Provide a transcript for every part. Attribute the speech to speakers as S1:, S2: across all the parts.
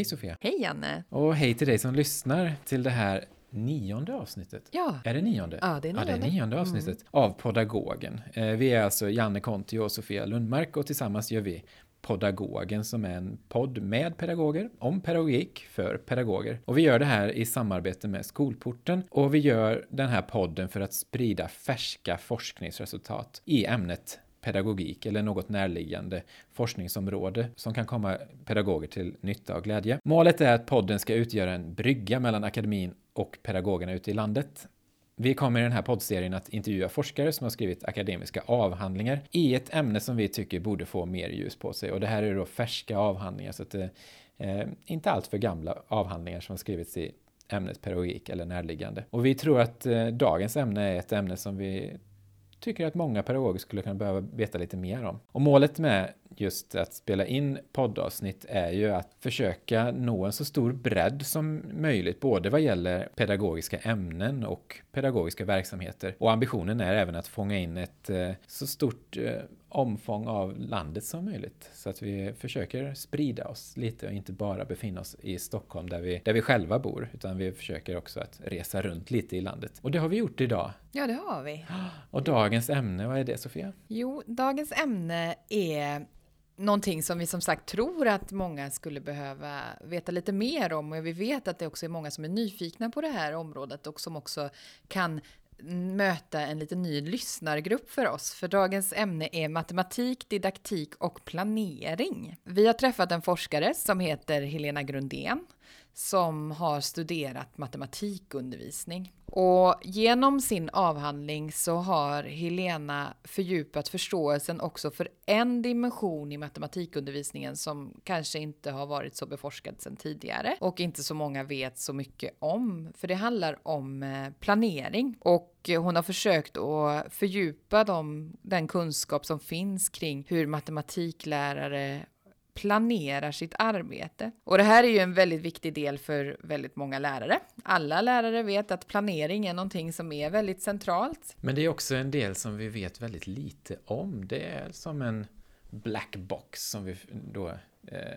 S1: Hej Sofia!
S2: Hej Janne!
S1: Och hej till dig som lyssnar till det här nionde avsnittet.
S2: Ja.
S1: Är det nionde?
S2: Ja, det är
S1: Ja, det är
S2: nionde.
S1: nionde avsnittet av Podagogen. Eh, Vi är alltså Janne Konti och Sofia Lundmark och tillsammans gör vi Podagogen som är en podd med pedagoger, om pedagogik för pedagoger. Och vi gör det här i samarbete med Skolporten och vi gör den här podden för att sprida färska forskningsresultat i ämnet pedagogik eller något närliggande forskningsområde som kan komma pedagoger till nytta och glädje. Målet är att podden ska utgöra en brygga mellan akademin och pedagogerna ute i landet. Vi kommer i den här poddserien att intervjua forskare som har skrivit akademiska avhandlingar i ett ämne som vi tycker borde få mer ljus på sig. Och det här är då färska avhandlingar, så att det är inte allt för gamla avhandlingar som har skrivits i ämnet pedagogik eller närliggande. Och vi tror att eh, dagens ämne är ett ämne som vi tycker att många pedagoger skulle kunna behöva veta lite mer om. Och målet med just att spela in poddavsnitt är ju att försöka nå en så stor bredd som möjligt, både vad gäller pedagogiska ämnen och pedagogiska verksamheter. Och ambitionen är även att fånga in ett eh, så stort eh, omfång av landet som möjligt. Så att vi försöker sprida oss lite och inte bara befinna oss i Stockholm där vi, där vi själva bor, utan vi försöker också att resa runt lite i landet. Och det har vi gjort idag.
S2: Ja, det har vi.
S1: Och dagens ämne, vad är det Sofia?
S2: Jo, dagens ämne är någonting som vi som sagt tror att många skulle behöva veta lite mer om och vi vet att det också är många som är nyfikna på det här området och som också kan möta en lite ny lyssnargrupp för oss. För dagens ämne är matematik, didaktik och planering. Vi har träffat en forskare som heter Helena Grundén som har studerat matematikundervisning. Och genom sin avhandling så har Helena fördjupat förståelsen också för en dimension i matematikundervisningen som kanske inte har varit så beforskad sedan tidigare och inte så många vet så mycket om. För det handlar om eh, planering och hon har försökt att fördjupa dem, den kunskap som finns kring hur matematiklärare planerar sitt arbete. Och det här är ju en väldigt viktig del för väldigt många lärare. Alla lärare vet att planering är någonting som är väldigt centralt.
S1: Men det är också en del som vi vet väldigt lite om. Det är som en black box som vi då eh,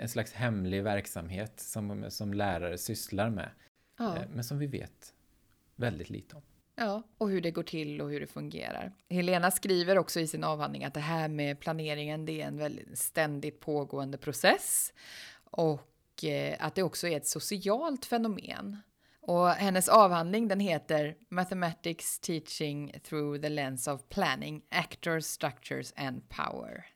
S1: en slags hemlig verksamhet som, som lärare sysslar med.
S2: Ja.
S1: Eh, men som vi vet väldigt lite om.
S2: Ja, och hur det går till och hur det fungerar. Helena skriver också i sin avhandling att det här med planeringen, det är en väldigt ständigt pågående process och eh, att det också är ett socialt fenomen. Och hennes avhandling den heter Mathematics Teaching Through the Lens of Planning, Actors, Structures and Power.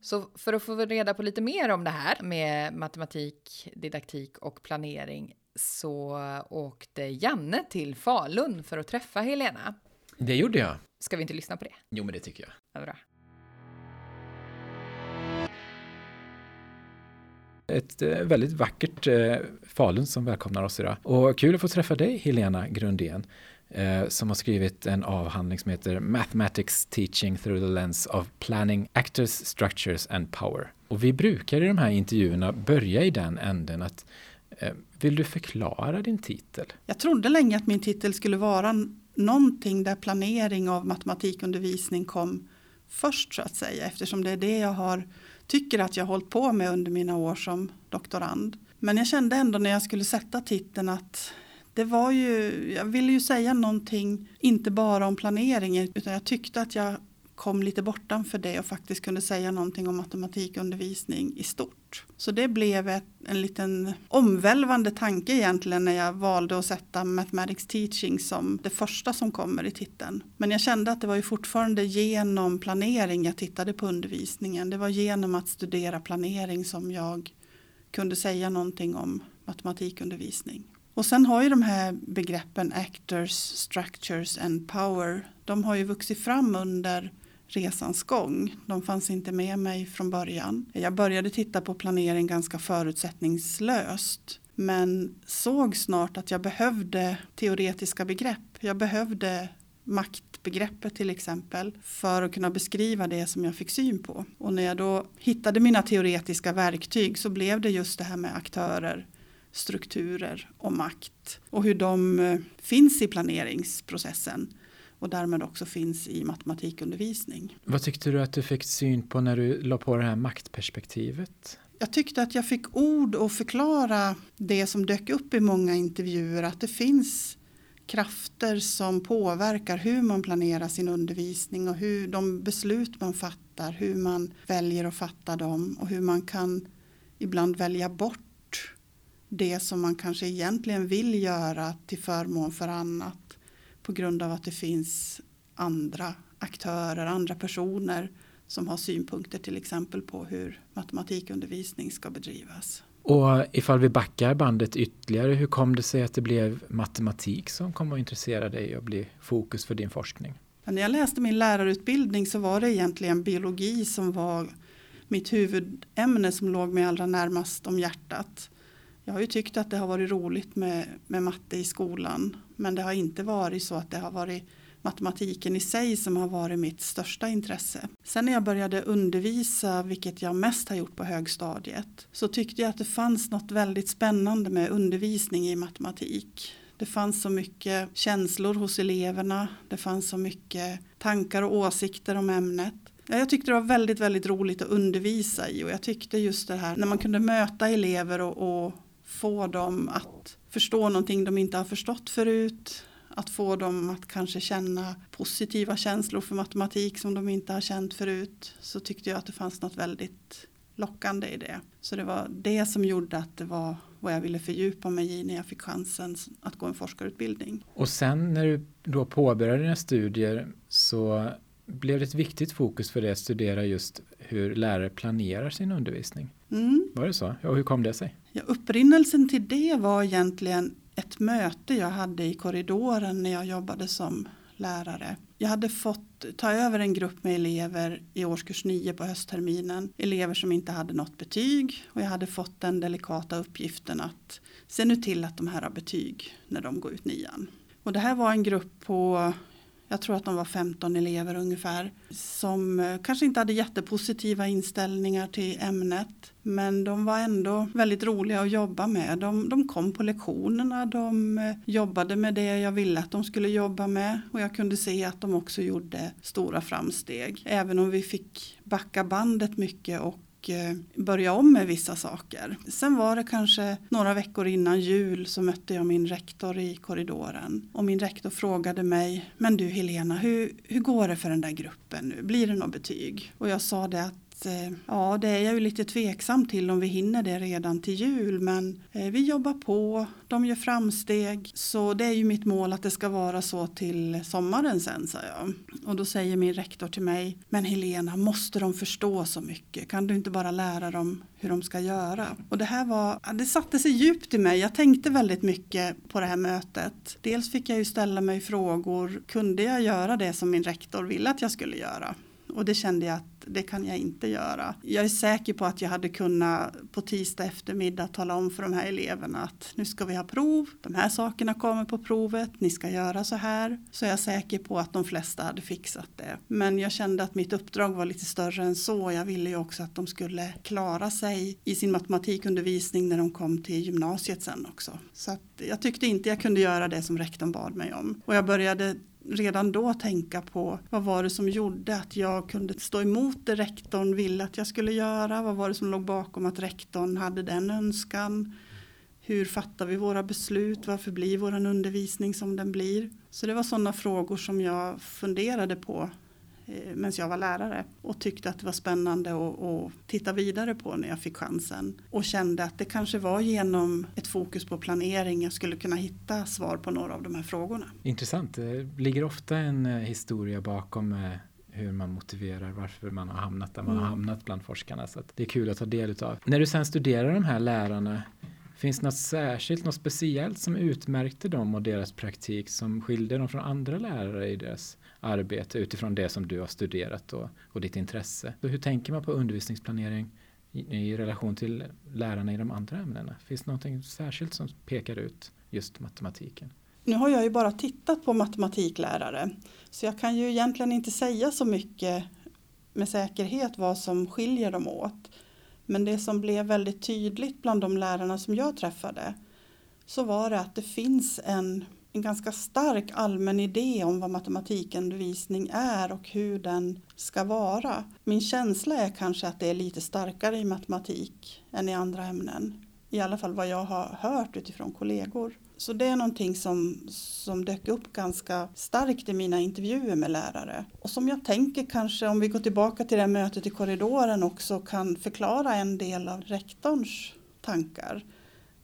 S2: Så för att få reda på lite mer om det här med matematik, didaktik och planering så åkte Janne till Falun för att träffa Helena.
S1: Det gjorde jag.
S2: Ska vi inte lyssna på det?
S1: Jo, men det tycker jag.
S2: Ja, bra.
S1: Ett eh, väldigt vackert eh, Falun som välkomnar oss idag. Och kul att få träffa dig, Helena Grundén, eh, som har skrivit en avhandling som heter Mathematics Teaching Through the Lens of Planning, Actors, Structures and Power. Och vi brukar i de här intervjuerna börja i den änden att eh, vill du förklara din titel?
S3: Jag trodde länge att min titel skulle vara någonting där planering av matematikundervisning kom först så att säga eftersom det är det jag har, tycker att jag har hållit på med under mina år som doktorand. Men jag kände ändå när jag skulle sätta titeln att det var ju, jag ville ju säga någonting, inte bara om planeringen utan jag tyckte att jag kom lite bortanför det och faktiskt kunde säga någonting om matematikundervisning i stort. Så det blev ett, en liten omvälvande tanke egentligen när jag valde att sätta Mathematics Teaching som det första som kommer i titeln. Men jag kände att det var ju fortfarande genom planering jag tittade på undervisningen. Det var genom att studera planering som jag kunde säga någonting om matematikundervisning. Och sen har ju de här begreppen actors, structures and power, de har ju vuxit fram under resans gång. De fanns inte med mig från början. Jag började titta på planering ganska förutsättningslöst men såg snart att jag behövde teoretiska begrepp. Jag behövde maktbegreppet till exempel för att kunna beskriva det som jag fick syn på. Och när jag då hittade mina teoretiska verktyg så blev det just det här med aktörer, strukturer och makt och hur de eh, finns i planeringsprocessen och därmed också finns i matematikundervisning.
S1: Vad tyckte du att du fick syn på när du la på det här maktperspektivet?
S3: jag tyckte att jag fick ord att förklara det som dök upp i många intervjuer, att det finns krafter som påverkar hur man planerar sin undervisning och hur de beslut man fattar, hur man väljer att fatta dem och hur man kan ibland välja bort det som man kanske egentligen vill göra till förmån för annat på grund av att det finns andra aktörer, andra personer som har synpunkter till exempel på hur matematikundervisning ska bedrivas.
S1: Och ifall vi backar bandet ytterligare, hur kom det sig att det blev matematik som kom att intressera dig och bli fokus för din forskning?
S3: När jag läste min lärarutbildning så var det egentligen biologi som var mitt huvudämne som låg mig allra närmast om hjärtat. Jag har ju tyckt att det har varit roligt med, med matte i skolan men det har inte varit så att det har varit matematiken i sig som har varit mitt största intresse. Sen när jag började undervisa, vilket jag mest har gjort på högstadiet, så tyckte jag att det fanns något väldigt spännande med undervisning i matematik. Det fanns så mycket känslor hos eleverna, det fanns så mycket tankar och åsikter om ämnet. Jag tyckte det var väldigt, väldigt roligt att undervisa i och jag tyckte just det här när man kunde möta elever och, och få dem att förstå någonting de inte har förstått förut att få dem att kanske känna positiva känslor för matematik som de inte har känt förut så tyckte jag att det fanns något väldigt lockande i det. Så det var det som gjorde att det var vad jag ville fördjupa mig i när jag fick chansen att gå en forskarutbildning.
S1: Och sen när du då påbörjade dina studier så blev det ett viktigt fokus för dig att studera just hur lärare planerar sin undervisning. Mm. Var det så? Och hur kom det sig?
S3: Ja, upprinnelsen till det var egentligen ett möte jag hade i korridoren när jag jobbade som lärare. Jag hade fått ta över en grupp med elever i årskurs 9 på höstterminen. Elever som inte hade något betyg och jag hade fått den delikata uppgiften att se nu till att de här har betyg när de går ut nian. Och det här var en grupp på jag tror att de var 15 elever ungefär som eh, kanske inte hade jättepositiva inställningar till ämnet men de var ändå väldigt roliga att jobba med. De, de kom på lektionerna, de eh, jobbade med det jag ville att de skulle jobba med och jag kunde se att de också gjorde stora framsteg. Även om vi fick backa bandet mycket och och eh, börja om med vissa saker. Sen var det kanske några veckor innan jul så mötte jag min rektor i korridoren och min rektor frågade mig Men du Helena, hur, hur går det för den där gruppen nu? Blir det något betyg? Och jag sa det att Eh, ja, det är jag ju lite tveksam till om vi hinner det redan till jul men eh, vi jobbar på, de gör framsteg så det är ju mitt mål att det ska vara så till sommaren sen, sa jag. Och då säger min rektor till mig, men Helena, måste de förstå så mycket? Kan du inte bara lära dem hur de ska göra? Och det här var, det satte sig djupt i mig. Jag tänkte väldigt mycket på det här mötet. Dels fick jag ju ställa mig frågor, kunde jag göra det som min rektor ville att jag skulle göra? Och det kände jag att det kan jag inte göra. Jag är säker på att jag hade kunnat på tisdag eftermiddag tala om för de här eleverna att nu ska vi ha prov, de här sakerna kommer på provet, ni ska göra så här. Så jag är säker på att de flesta hade fixat det. Men jag kände att mitt uppdrag var lite större än så. Jag ville ju också att de skulle klara sig i sin matematikundervisning när de kom till gymnasiet sen också. Så att jag tyckte inte jag kunde göra det som rektorn bad mig om. Och jag började redan då tänka på vad var det som gjorde att jag kunde stå emot det rektorn ville att jag skulle göra. Vad var det som låg bakom att rektorn hade den önskan. Hur fattar vi våra beslut? Varför blir vår undervisning som den blir? Så det var sådana frågor som jag funderade på medan jag var lärare och tyckte att det var spännande att, titta vidare på när jag fick chansen och kände att det kanske var genom ett fokus på planering jag skulle kunna hitta svar på några av de här frågorna.
S1: Intressant. Det ligger ofta en eh, historia bakom eh, hur man motiverar varför man har hamnat där man mm. har hamnat bland forskarna. Så det är kul att ta del av. När du sen studerar de här lärarna Finns det något särskilt, något speciellt som utmärkte dem och deras praktik som skilde dem från andra lärare i deras arbete utifrån det som du har studerat och, och ditt intresse? Så hur tänker man på undervisningsplanering i, i, relation till lärarna i de andra ämnena? Finns det något särskilt som pekar ut just matematiken?
S3: Nu har jag ju bara tittat på matematiklärare så jag kan ju egentligen inte säga så mycket med säkerhet vad som skiljer dem åt. Men det som blev väldigt tydligt bland de lärarna som jag träffade så var det att det finns en en ganska stark allmän idé om vad matematikundervisning är och hur den ska vara. Min känsla är kanske att det är lite starkare i matematik än i andra ämnen. I alla fall vad jag har hört utifrån kollegor. Så det är någonting som, som dök upp ganska starkt i mina intervjuer med lärare. Och som jag tänker kanske, om vi går tillbaka till det här mötet i korridoren också, kan förklara en del av rektorns tankar.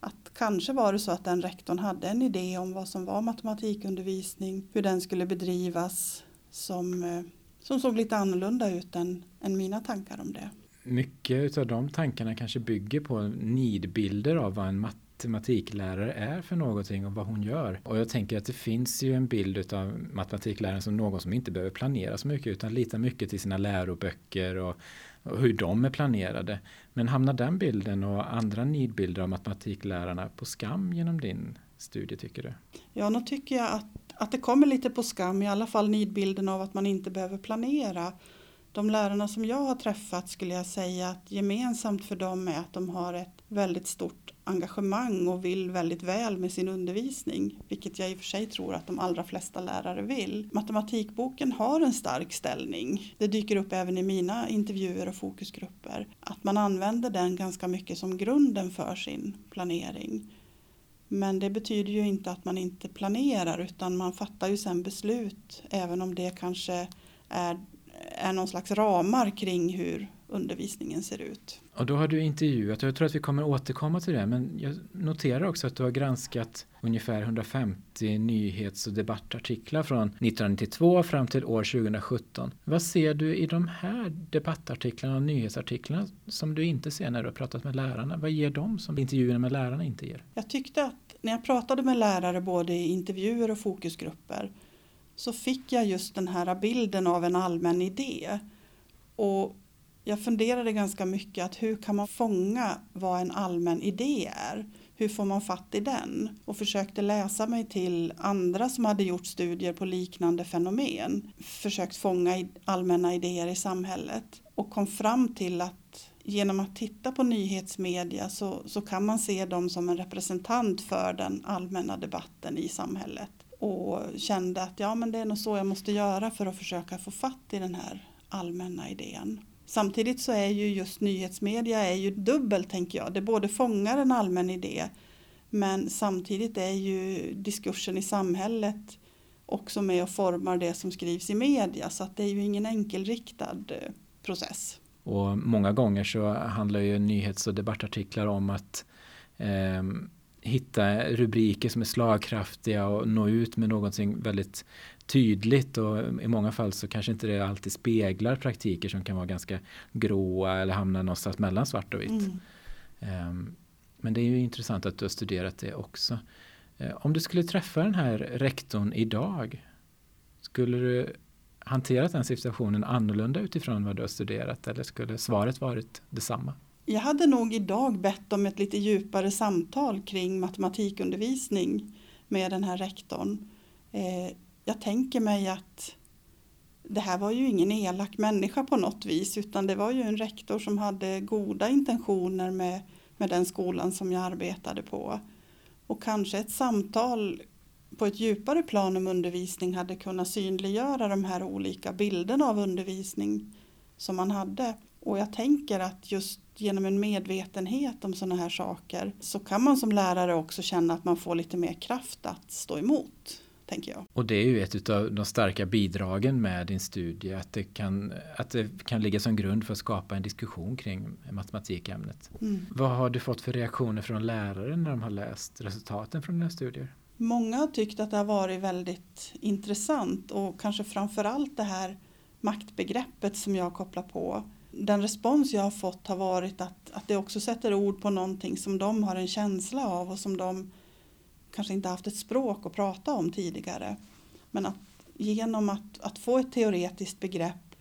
S3: Att kanske var det så att den rektorn hade en idé om vad som var matematikundervisning, hur den skulle bedrivas, som, eh, som såg lite annorlunda ut än, än mina tankar om det.
S1: Mycket av de tankarna kanske bygger på nidbilder av vad en matematiklärare är för någonting och vad hon gör. Och jag tänker att det finns ju en bild av matematikläraren som någon som inte behöver planera så mycket utan litar mycket till sina läroböcker och, och hur de är planerade. Men hamnar den bilden och andra nidbilder av matematiklärarna på skam genom din studie tycker du?
S3: Ja, nu tycker jag att, att det kommer lite på skam, i alla fall nidbilden av att man inte behöver planera. De lärarna som jag har träffat skulle jag säga att gemensamt för dem är att de har ett väldigt stort engagemang och vill väldigt väl med sin undervisning, vilket jag i och för sig tror att de allra flesta lärare vill. Matematikboken har en stark ställning. Det dyker upp även i mina intervjuer och fokusgrupper. Att man använder den ganska mycket som grunden för sin planering. Men det betyder ju inte att man inte planerar utan man fattar ju sen beslut även om det kanske är, är någon slags ramar kring hur undervisningen ser ut.
S1: Och då har du intervjuat, och jag tror att vi kommer återkomma till det, men jag noterar också att du har granskat ungefär 150 nyhets och debattartiklar från 1992 fram till år 2017. Vad ser du i de här debattartiklarna och nyhetsartiklarna som du inte ser när du har pratat med lärarna? Vad ger de som intervjuerna med lärarna inte ger?
S3: Jag tyckte att när jag pratade med lärare både i intervjuer och fokusgrupper så fick jag just den här bilden av en allmän idé. Och jag funderade ganska mycket att hur kan man fånga vad en allmän idé är? Hur får man fatt i den? Och försökte läsa mig till andra som hade gjort studier på liknande fenomen. Försökt fånga allmänna idéer i samhället och kom fram till att genom att titta på nyhetsmedia så, så kan man se dem som en representant för den allmänna debatten i samhället. Och kände att ja, men det är nog så jag måste göra för att försöka få fatt i den här allmänna idén. Samtidigt så är ju just nyhetsmedia är ju dubbelt tänker jag. Det både fångar en allmän idé men samtidigt är ju diskursen i samhället också med och formar det som skrivs i media så att det är ju ingen enkelriktad eh, process.
S1: Och många gånger så handlar ju nyhets och debattartiklar om att eh, hitta rubriker som är slagkraftiga och nå ut med någonting väldigt tydligt och i många fall så kanske inte det alltid speglar praktiker som kan vara ganska gråa eller hamna någonstans mellan svart och vitt. Mm. Um, men det är ju intressant att du har studerat det också. Uh, om du skulle träffa den här rektorn idag, skulle du hanterat den situationen annorlunda utifrån vad du har studerat eller skulle svaret varit detsamma?
S3: Jag hade nog idag bett om ett lite djupare samtal kring matematikundervisning med den här rektorn. Eh, jag tänker mig att det här var ju ingen elak människa på något vis utan det var ju en rektor som hade goda intentioner med, med den skolan som jag arbetade på. Och kanske ett samtal på ett djupare plan om undervisning hade kunnat synliggöra de här olika bilderna av undervisning som man hade. Och jag tänker att just genom en medvetenhet om sådana här saker så kan man som lärare också känna att man får lite mer kraft att stå emot tänker jag.
S1: Och det är ju ett av de starka bidragen med din studie, att det kan, att det kan ligga som grund för att skapa en diskussion kring matematikämnet. Mm. Vad har du fått för reaktioner från lärare när de har läst resultaten från dina studier?
S3: Många har tyckt att det har varit väldigt intressant och kanske framförallt det här maktbegreppet som jag kopplar på. Den respons jag har fått har varit att, att det också sätter ord på någonting som de har en känsla av och som de kanske inte haft ett språk att prata om tidigare. Men att genom att, att få ett teoretiskt begrepp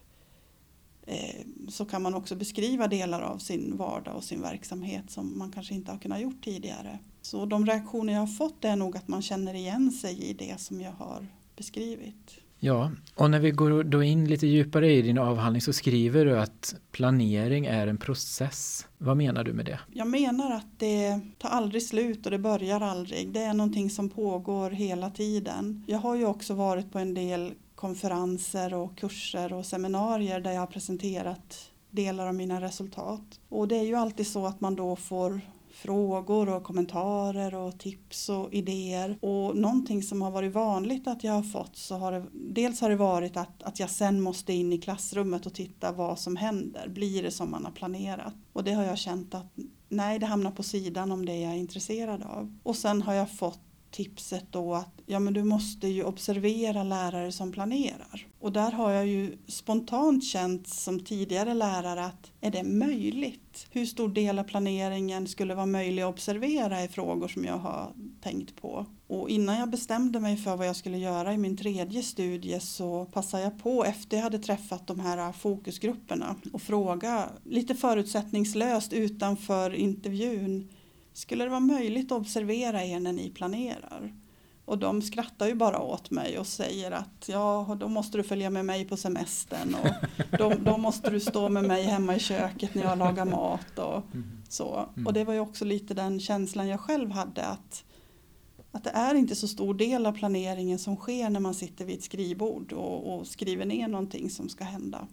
S3: eh, så kan man också beskriva delar av sin vardag och sin verksamhet som man kanske inte har kunnat gjort tidigare. Så de reaktioner jag har fått är nog att man känner igen sig i det som jag har beskrivit.
S1: Ja, och när vi går då in lite djupare i din avhandling så skriver du att planering är en process. Vad menar du med det?
S3: Jag menar att det tar aldrig slut och det börjar aldrig. Det är någonting som pågår hela tiden. Jag har ju också varit på en del konferenser och kurser och seminarier där jag har presenterat delar av mina resultat. Och det är ju alltid så att man då får frågor och kommentarer och tips och idéer. Och någonting som har varit vanligt att jag har fått så har det dels har det varit att, att jag sen måste in i klassrummet och titta vad som händer. Blir det som man har planerat? Och det har jag känt att nej, det hamnar på sidan om det jag är intresserad av. Och sen har jag fått tipset då att ja, men du måste ju observera lärare som planerar. Och där har jag ju spontant känt som tidigare lärare att är det möjligt? Hur stor del av planeringen skulle vara möjlig att observera i frågor som jag har tänkt på. Och innan jag bestämde mig för vad jag skulle göra i min tredje studie så passade jag på efter jag hade träffat de här fokusgrupperna och fråga lite förutsättningslöst utanför intervjun skulle det vara möjligt att observera er när ni planerar? Och de skrattar ju bara åt mig och säger att ja, då måste du följa med mig på semestern och då, då måste du stå med mig hemma i köket när jag lagar mat och mm. så. Och det var ju också lite den känslan jag själv hade att, att det är inte så stor del av planeringen som sker när man sitter vid ett skrivbord och, och skriver ner någonting som ska hända.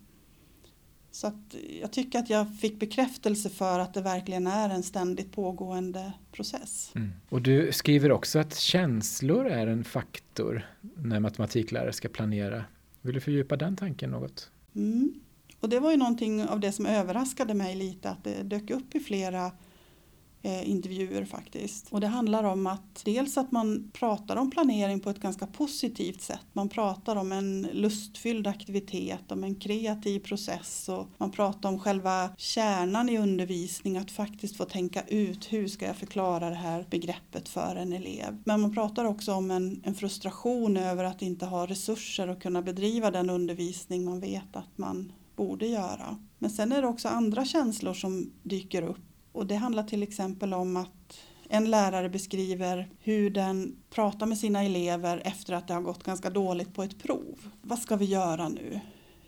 S3: Så jag tycker att jag fick bekräftelse för att det verkligen är en ständigt pågående process.
S1: Mm. Och du skriver också att känslor är en faktor när matematiklärare ska planera. Vill du fördjupa den tanken något?
S3: Mm. Och det var ju någonting av det som överraskade mig lite att det dök upp i flera eh, intervjuer faktiskt. Och det handlar om att dels att man pratar om planering på ett ganska positivt sätt. Man pratar om en lustfylld aktivitet, om en kreativ process och man pratar om själva kärnan i undervisning, att faktiskt få tänka ut hur ska jag förklara det här begreppet för en elev. Men man pratar också om en, en frustration över att inte ha resurser att kunna bedriva den undervisning man vet att man borde göra. Men sen är det också andra känslor som dyker upp och det handlar till exempel om att en lärare beskriver hur den pratar med sina elever efter att det har gått ganska dåligt på ett prov. Vad ska vi göra nu?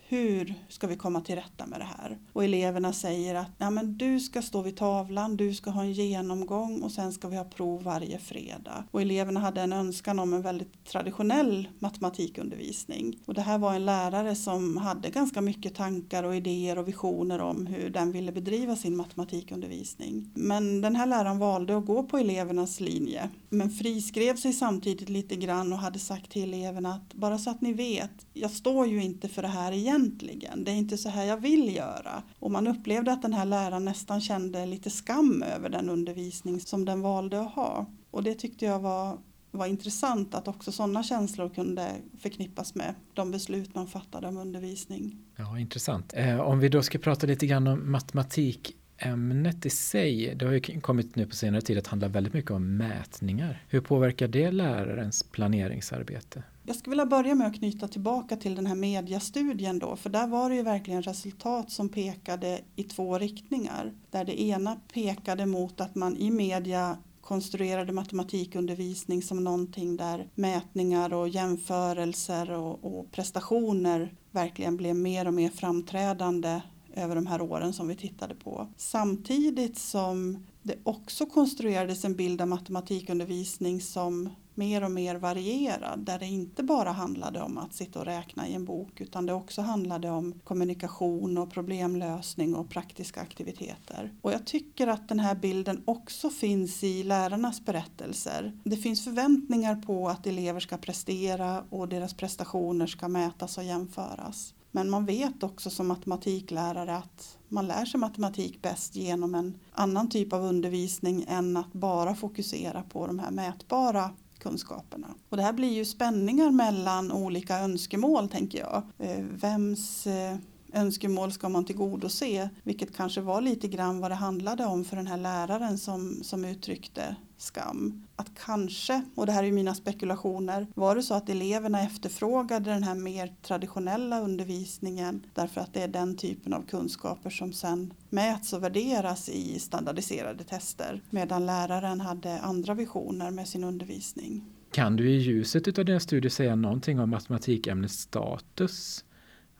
S3: Hur ska vi komma till rätta med det här? Och eleverna säger att ja, men du ska stå vid tavlan, du ska ha en genomgång och sen ska vi ha prov varje fredag. Och eleverna hade en önskan om en väldigt traditionell matematikundervisning. Och det här var en lärare som hade ganska mycket tankar och idéer och visioner om hur den ville bedriva sin matematikundervisning. Men den här läraren valde att gå på elevernas linje men friskrev sig samtidigt lite grann och hade sagt till eleverna att bara så att ni vet, jag står ju inte för det här igen egentligen. Det är inte så här jag vill göra. Och man upplevde att den här läraren nästan kände lite skam över den undervisning som den valde att ha. Och det tyckte jag var var intressant att också sådana känslor kunde förknippas med de beslut man fattade om undervisning.
S1: Ja, intressant. Eh, om vi då ska prata lite grann om matematik ämnet i sig, det har ju kommit nu på senare tid att handla väldigt mycket om mätningar. Hur påverkar det lärarens planeringsarbete?
S3: Jag skulle vilja börja med att knyta tillbaka till den här mediastudien då, för där var det ju verkligen resultat som pekade i två riktningar. Där det ena pekade mot att man i media konstruerade matematikundervisning som någonting där mätningar och jämförelser och, och prestationer verkligen blev mer och mer framträdande över de här åren som vi tittade på. Samtidigt som det också konstruerades en bild av matematikundervisning som mer och mer varierad där det inte bara handlade om att sitta och räkna i en bok utan det också handlade om kommunikation och problemlösning och praktiska aktiviteter. Och jag tycker att den här bilden också finns i lärarnas berättelser. Det finns förväntningar på att elever ska prestera och deras prestationer ska mätas och jämföras. Men man vet också som matematiklärare att man lär sig matematik bäst genom en annan typ av undervisning än att bara fokusera på de här mätbara kunskaperna. Och det här blir ju spänningar mellan olika önskemål tänker jag. Eh, vems eh, önskemål ska man tillgodose? Vilket kanske var lite grann vad det handlade om för den här läraren som, som uttryckte skam. Att kanske, och det här är mina spekulationer, var det så att eleverna efterfrågade den här mer traditionella undervisningen därför att det är den typen av kunskaper som sen mäts och värderas i standardiserade tester medan läraren hade andra visioner med sin undervisning.
S1: Kan du i ljuset av dina studier säga någonting om matematikämnets status?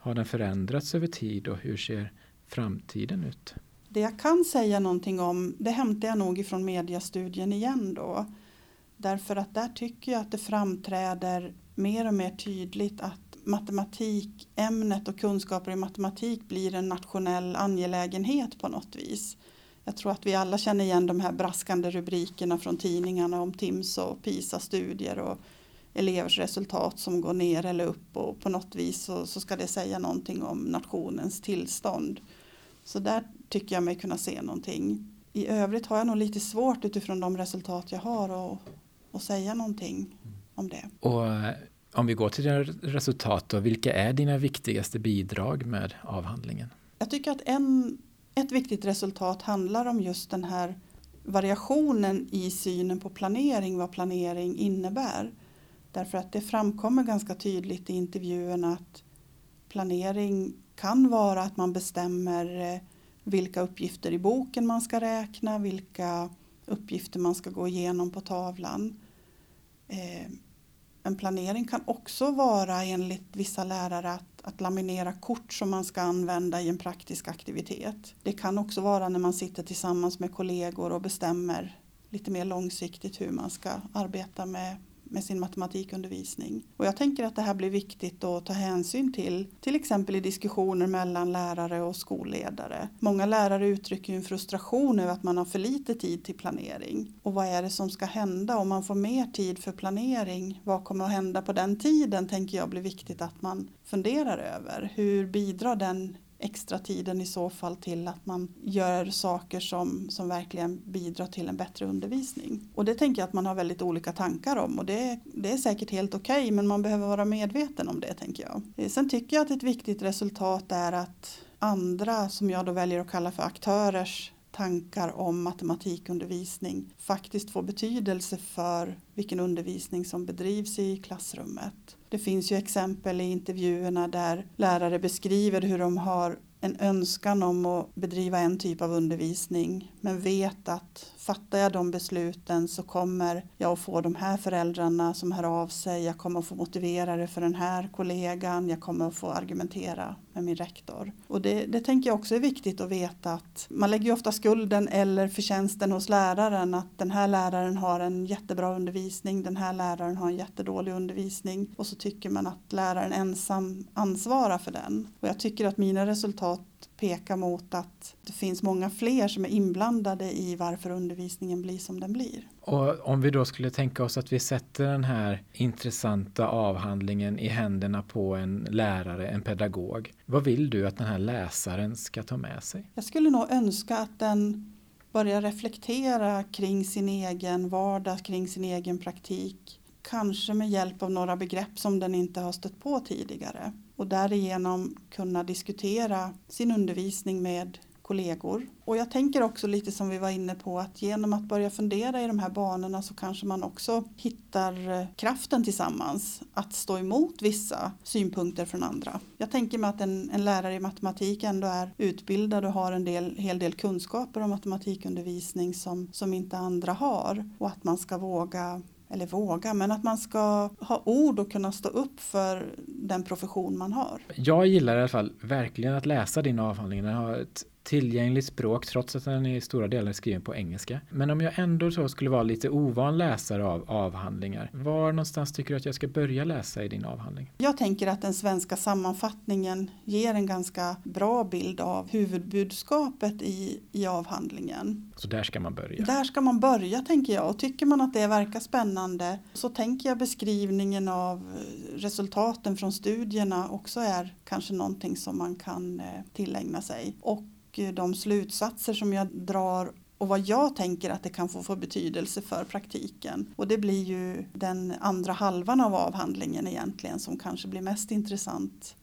S1: Har den förändrats över tid och hur ser framtiden ut?
S3: Det jag kan säga någonting om, det hämtar jag nog ifrån mediastudien igen då. Därför att där tycker jag att det framträder mer och mer tydligt att matematikämnet och kunskaper i matematik blir en nationell angelägenhet på något vis. Jag tror att vi alla känner igen de här braskande rubrikerna från tidningarna om TIMS och PISA-studier och elevers resultat som går ner eller upp och på något vis så, så, ska det säga någonting om nationens tillstånd. Så där tycker jag mig kunna se någonting. I övrigt har jag nog lite svårt utifrån de resultat jag har att, att säga någonting om det.
S1: Och eh, om vi går till dina resultat då, vilka är dina viktigaste bidrag med avhandlingen?
S3: Jag tycker att en, ett viktigt resultat handlar om just den här variationen i synen på planering, vad planering innebär. Därför att det framkommer ganska tydligt i intervjuerna att planering kan vara att man bestämmer eh, vilka uppgifter i boken man ska räkna, vilka uppgifter man ska gå igenom på tavlan. Eh, en planering kan också vara enligt vissa lärare att, att laminera kort som man ska använda i en praktisk aktivitet. Det kan också vara när man sitter tillsammans med kollegor och bestämmer lite mer långsiktigt hur man ska arbeta med med sin matematikundervisning. Och jag tänker att det här blir viktigt att ta hänsyn till, till exempel i diskussioner mellan lärare och skolledare. Många lärare uttrycker en frustration över att man har för lite tid till planering. Och vad är det som ska hända om man får mer tid för planering? Vad kommer att hända på den tiden tänker jag blir viktigt att man funderar över. Hur bidrar den extra tiden i så fall till att man gör saker som, som verkligen bidrar till en bättre undervisning. Och det tänker jag att man har väldigt olika tankar om och det, det är säkert helt okej okay, men man behöver vara medveten om det tänker jag. Eh, sen tycker jag att ett viktigt resultat är att andra som jag då väljer att kalla för aktörers tankar om matematikundervisning faktiskt får betydelse för vilken undervisning som bedrivs i klassrummet. Det finns ju exempel i intervjuerna där lärare beskriver hur de har en önskan om att bedriva en typ av undervisning men vet att fattar jag de besluten så kommer jag att få de här föräldrarna som hör av sig, jag kommer att få motivera det för den här kollegan, jag kommer att få argumentera med min rektor. Och det, det tänker jag också är viktigt att veta att man lägger ju ofta skulden eller förtjänsten hos läraren att den här läraren har en jättebra undervisning, den här läraren har en jättedålig undervisning och så tycker man att läraren ensam ansvarar för den. Och jag tycker att mina resultat pekar mot att det finns många fler som är inblandade i varför undervisningen blir som den blir.
S1: Och om vi då skulle tänka oss att vi sätter den här intressanta avhandlingen i händerna på en lärare, en pedagog. Vad vill du att den här läsaren ska ta med sig?
S3: Jag skulle nog önska att den börjar reflektera kring sin egen vardag, kring sin egen praktik. Kanske med hjälp av några begrepp som den inte har stött på tidigare och därigenom kunna diskutera sin undervisning med kollegor. Och jag tänker också lite som vi var inne på att genom att börja fundera i de här banorna så kanske man också hittar eh, kraften tillsammans att stå emot vissa synpunkter från andra. Jag tänker mig att en, en lärare i matematik ändå är utbildad och har en del, hel del kunskaper om matematikundervisning som, som inte andra har och att man ska våga eller våga, men att man ska ha ord och kunna stå upp för den profession man har.
S1: Jag gillar i alla fall verkligen att läsa din avhandling. Den har ett tillgängligt språk trots att den i stora delar är skriven på engelska. Men om jag ändå så skulle vara lite ovan läsare av avhandlingar, var någonstans tycker du att jag ska börja läsa i din avhandling?
S3: Jag tänker att den svenska sammanfattningen ger en ganska bra bild av huvudbudskapet i, i avhandlingen.
S1: Så där ska man börja?
S3: Där ska man börja tänker jag och tycker man att det verkar spännande så tänker jag beskrivningen av resultaten från studierna också är kanske någonting som man kan eh, tillägna sig. Och Eh, de slutsatser som jag drar och vad jag tänker att det kan få för betydelse för praktiken. Och det blir ju den andra halvan av avhandlingen egentligen som kanske blir mest intressant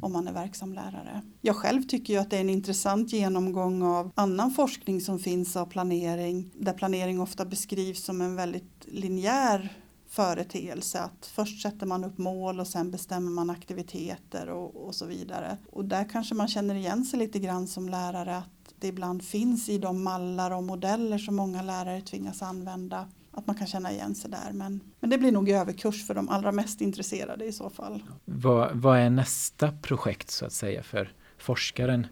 S3: om man är verksam lärare. Jag själv tycker ju att det är en intressant genomgång av annan forskning som finns av planering där planering ofta beskrivs som en väldigt linjär företeelse. Att först sätter man upp mål och sen bestämmer man aktiviteter och, och så vidare. Och där kanske man känner igen sig lite grann som lärare att det ibland finns i de mallar och modeller som många lärare tvingas använda att man kan känna igen sig där. Men, men det blir nog överkurs för de allra mest intresserade i så fall.
S1: Vad, vad är nästa projekt så att säga för forskaren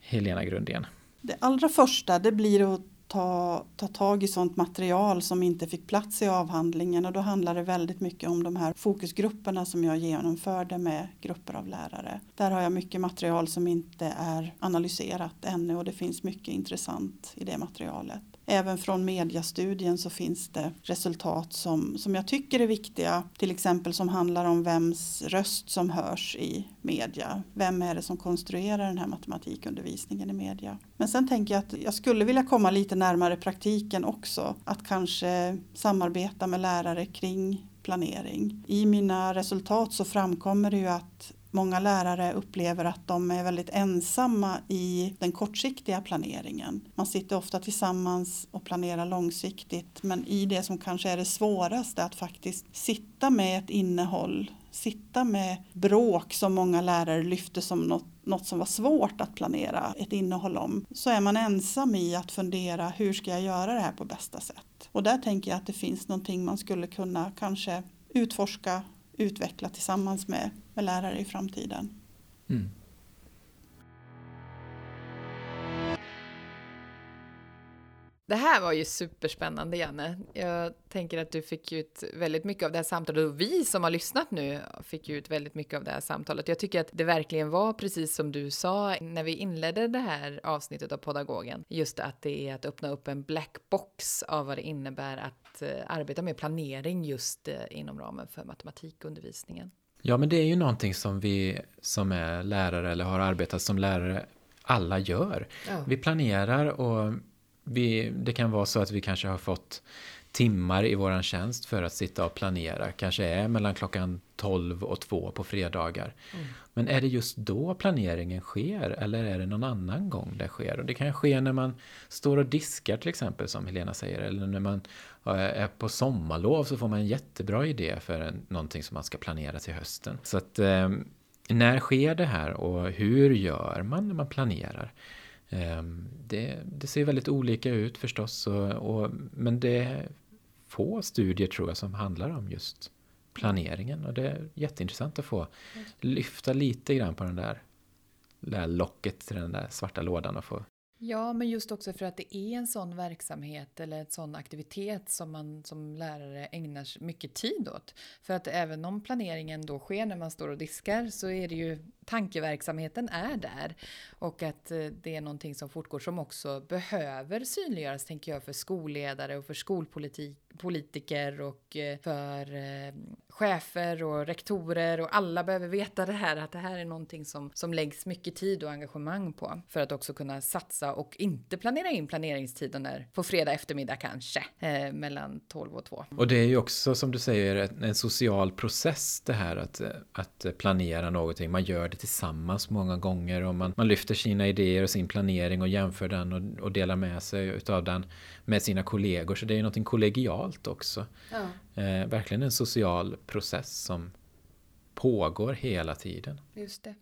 S1: Helena Grundén?
S3: Det allra första det blir att ta, ta tag i sånt material som inte fick plats i avhandlingen och då handlar det väldigt mycket om de här fokusgrupperna som jag genomförde med grupper av lärare. Där har jag mycket material som inte är analyserat ännu och det finns mycket intressant i det materialet. Även från mediastudien så finns det resultat som, som jag tycker är viktiga. Till exempel som handlar om vems röst som hörs i media. Vem är det som konstruerar den här matematikundervisningen i media? Men sen tänker jag att jag skulle vilja komma lite närmare praktiken också. Att kanske samarbeta med lärare kring planering. I mina resultat så framkommer det ju att Många lärare upplever att de är väldigt ensamma i den kortsiktiga planeringen. Man sitter ofta tillsammans och planerar långsiktigt men i det som kanske är det svåraste att faktiskt sitta med ett innehåll, sitta med bråk som många lärare lyfter som något, något som var svårt att planera ett innehåll om, så är man ensam i att fundera hur ska jag göra det här på bästa sätt? Och där tänker jag att det finns någonting man skulle kunna kanske utforska utveckla tillsammans med, med lärare i framtiden. Mm.
S2: Det här var ju superspännande, Janne. Jag tänker att du fick ut väldigt mycket av det här samtalet och vi som har lyssnat nu fick ut väldigt mycket av det här samtalet. Jag tycker att det verkligen var precis som du sa när vi inledde det här avsnittet av Podagogen. Just att det är att öppna upp en black box av vad det innebär att eh, arbeta med planering just eh, inom ramen för matematikundervisningen.
S1: Ja, men det är ju någonting som vi som är lärare eller har arbetat som lärare alla gör. Ja. Vi planerar och vi, det kan vara så att vi kanske har fått timmar i våran tjänst för att sitta och planera. Kanske är mellan klockan 12 och 2 på fredagar. Mm. Men är det just då planeringen sker eller är det någon annan gång det sker? Och det kan ske när man står och diskar till exempel som Helena säger. Eller när man är på sommarlov så får man en jättebra idé för en, någonting som man ska planera till hösten. Så att eh, när sker det här och hur gör man när man planerar? Ehm, det, det, ser väldigt olika ut förstås, och, och, men det är få studier tror jag som handlar om just planeringen och det är jätteintressant att få lyfta lite grann på den där, där locket till den där svarta lådan och få
S2: Ja, men just också för att det är en sån verksamhet eller en sån aktivitet som man som lärare ägnar mycket tid åt. För att även om planeringen då sker när man står och diskar så är det ju tankeverksamheten är där. Och att eh, det är någonting som fortgår som också behöver synliggöras, tänker jag, för skolledare och för skolpolitiker och eh, för eh, chefer och rektorer och alla behöver veta det här, att det här är någonting som, som läggs mycket tid och engagemang på för att också kunna satsa och inte planera in planeringstiden där på fredag eftermiddag kanske, eh, mellan 12 och 2.
S1: Och det är ju också som du säger en social process det här att, att planera någonting. Man gör det tillsammans många gånger och man, man lyfter sina idéer och sin planering och jämför den och, och delar med sig utav den med sina kollegor. Så det är ju någonting kollegialt också. Ja. Eh, verkligen en social process som pågår hela tiden.
S2: Just det.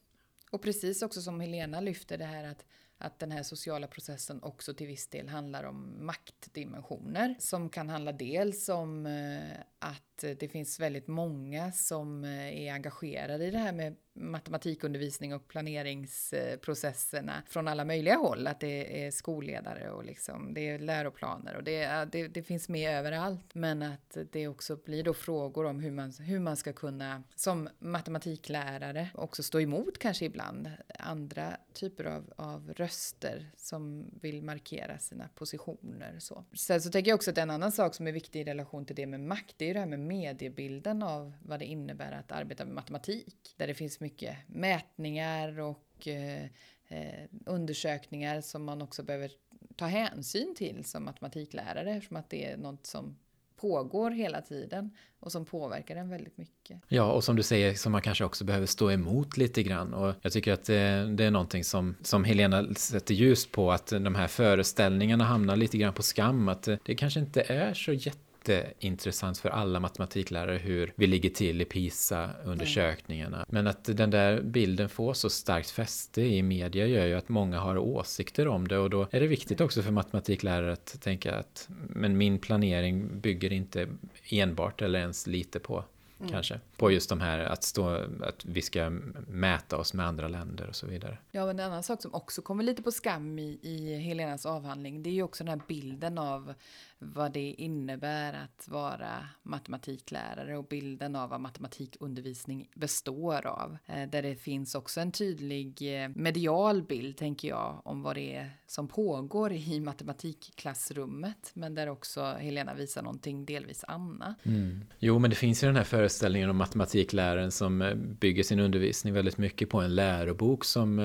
S2: Och precis också som Helena lyfter det här att att den här sociala processen också till viss del handlar om maktdimensioner som kan handla dels om eh, att eh, det finns väldigt många som eh, är engagerade i det här med matematikundervisning och planeringsprocesserna från alla möjliga håll. Att det är skolledare och liksom, det är läroplaner och det, det, det, finns med överallt. Men att det också blir då frågor om hur man, hur man ska kunna som matematiklärare också stå emot kanske ibland andra typer av, av röster som vill markera sina positioner. Så. Sen så tänker jag också att en annan sak som är viktig i relation till det med makt, det är det här med mediebilden av vad det innebär att arbeta med matematik. Där det finns mycket mätningar och eh, eh, undersökningar som man också behöver ta hänsyn till som matematiklärare eftersom att det är något som pågår hela tiden och som påverkar en väldigt mycket.
S1: Ja, och som du säger, som man kanske också behöver stå emot lite grann. Och jag tycker att det, det är någonting som, som Helena sätter ljus på, att de här föreställningarna hamnar lite grann på skam. Att eh, det kanske inte är så jätte jätteintressant för alla matematiklärare hur vi ligger till i PISA-undersökningarna. Men att den där bilden får så starkt fäste i media gör ju att många har åsikter om det och då är det viktigt också för matematiklärare att tänka att men min planering bygger inte enbart eller ens lite på Mm. Kanske. På just de här att, stå, att vi ska mäta oss med andra länder och så vidare.
S2: Ja, men en annan sak som också kommer lite på skam i, i Helenas avhandling, det är ju också den här bilden av vad det innebär att vara matematiklärare och bilden av vad matematikundervisning består av. Eh, där det finns också en tydlig eh, medial bild, tänker jag, om vad det är som pågår i matematikklassrummet. Men där också Helena visar någonting delvis annat.
S1: Mm. Jo, men det finns ju den här föreställningen om matematikläraren som eh, bygger sin undervisning väldigt mycket på en lärobok som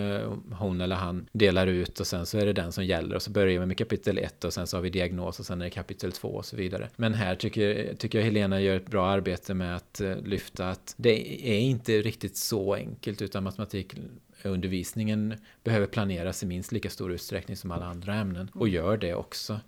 S1: hon eller han delar ut och sen så är det den som gäller och så börjar vi med kapitel 1 och sen så har vi diagnos och sen är det kapitel 2 och så vidare. Men här tycker, tycker jag Helena gör ett bra arbete med att eh, lyfta att det är inte riktigt så enkelt utan matematikundervisningen behöver planeras i minst lika stor utsträckning som alla andra ämnen och mm. gör det också.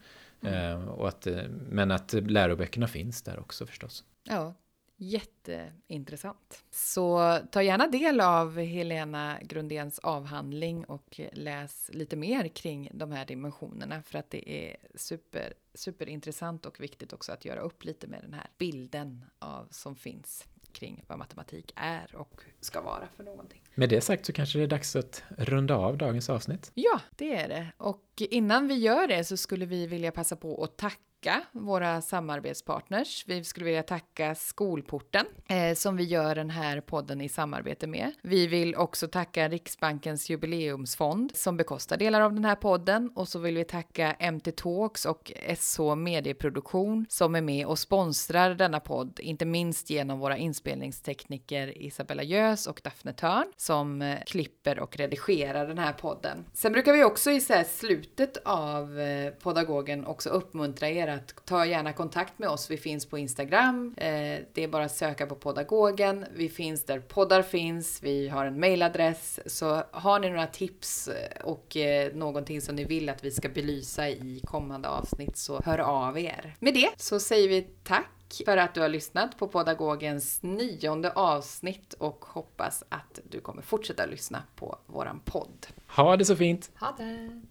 S1: Mm. Eh, och att, eh, men att läroböckerna finns där också förstås.
S2: Ja, Jätteintressant. Så ta gärna del av Helena Grundéns avhandling och läs lite mer kring de här dimensionerna för att det är super, superintressant och viktigt också att göra upp lite med den här bilden av, som finns kring vad matematik är och ska vara för någonting.
S1: Med det sagt så kanske det är dags att runda av dagens avsnitt.
S2: Ja, det är det. Och innan vi gör det så skulle vi vilja passa på att tacka tacka våra samarbetspartners. Vi skulle vilja tacka Skolporten eh, som vi gör den här podden i samarbete med. Vi vill också tacka Riksbankens jubileumsfond som bekostar delar av den här podden och så vill vi tacka MT Talks och SH Medieproduktion som är med och sponsrar denna podd, inte minst genom våra inspelningstekniker Isabella Gös och Daphne Törn som eh, klipper och redigerar den här podden. Sen brukar vi också i så slutet av eh, podagogen också uppmuntra er att ta gärna kontakt med oss. Vi finns på Instagram. Eh, det är bara att söka på Podagogen. Vi finns där poddar finns. Vi har en mailadress. Så har ni några tips eh, och eh, någonting som ni vill att vi ska belysa i kommande avsnitt så hör av er. Med det så säger vi tack för att du har lyssnat på Podagogens nionde avsnitt och hoppas att du kommer fortsätta lyssna på våran podd.
S1: Ha det så fint!
S2: Ha det!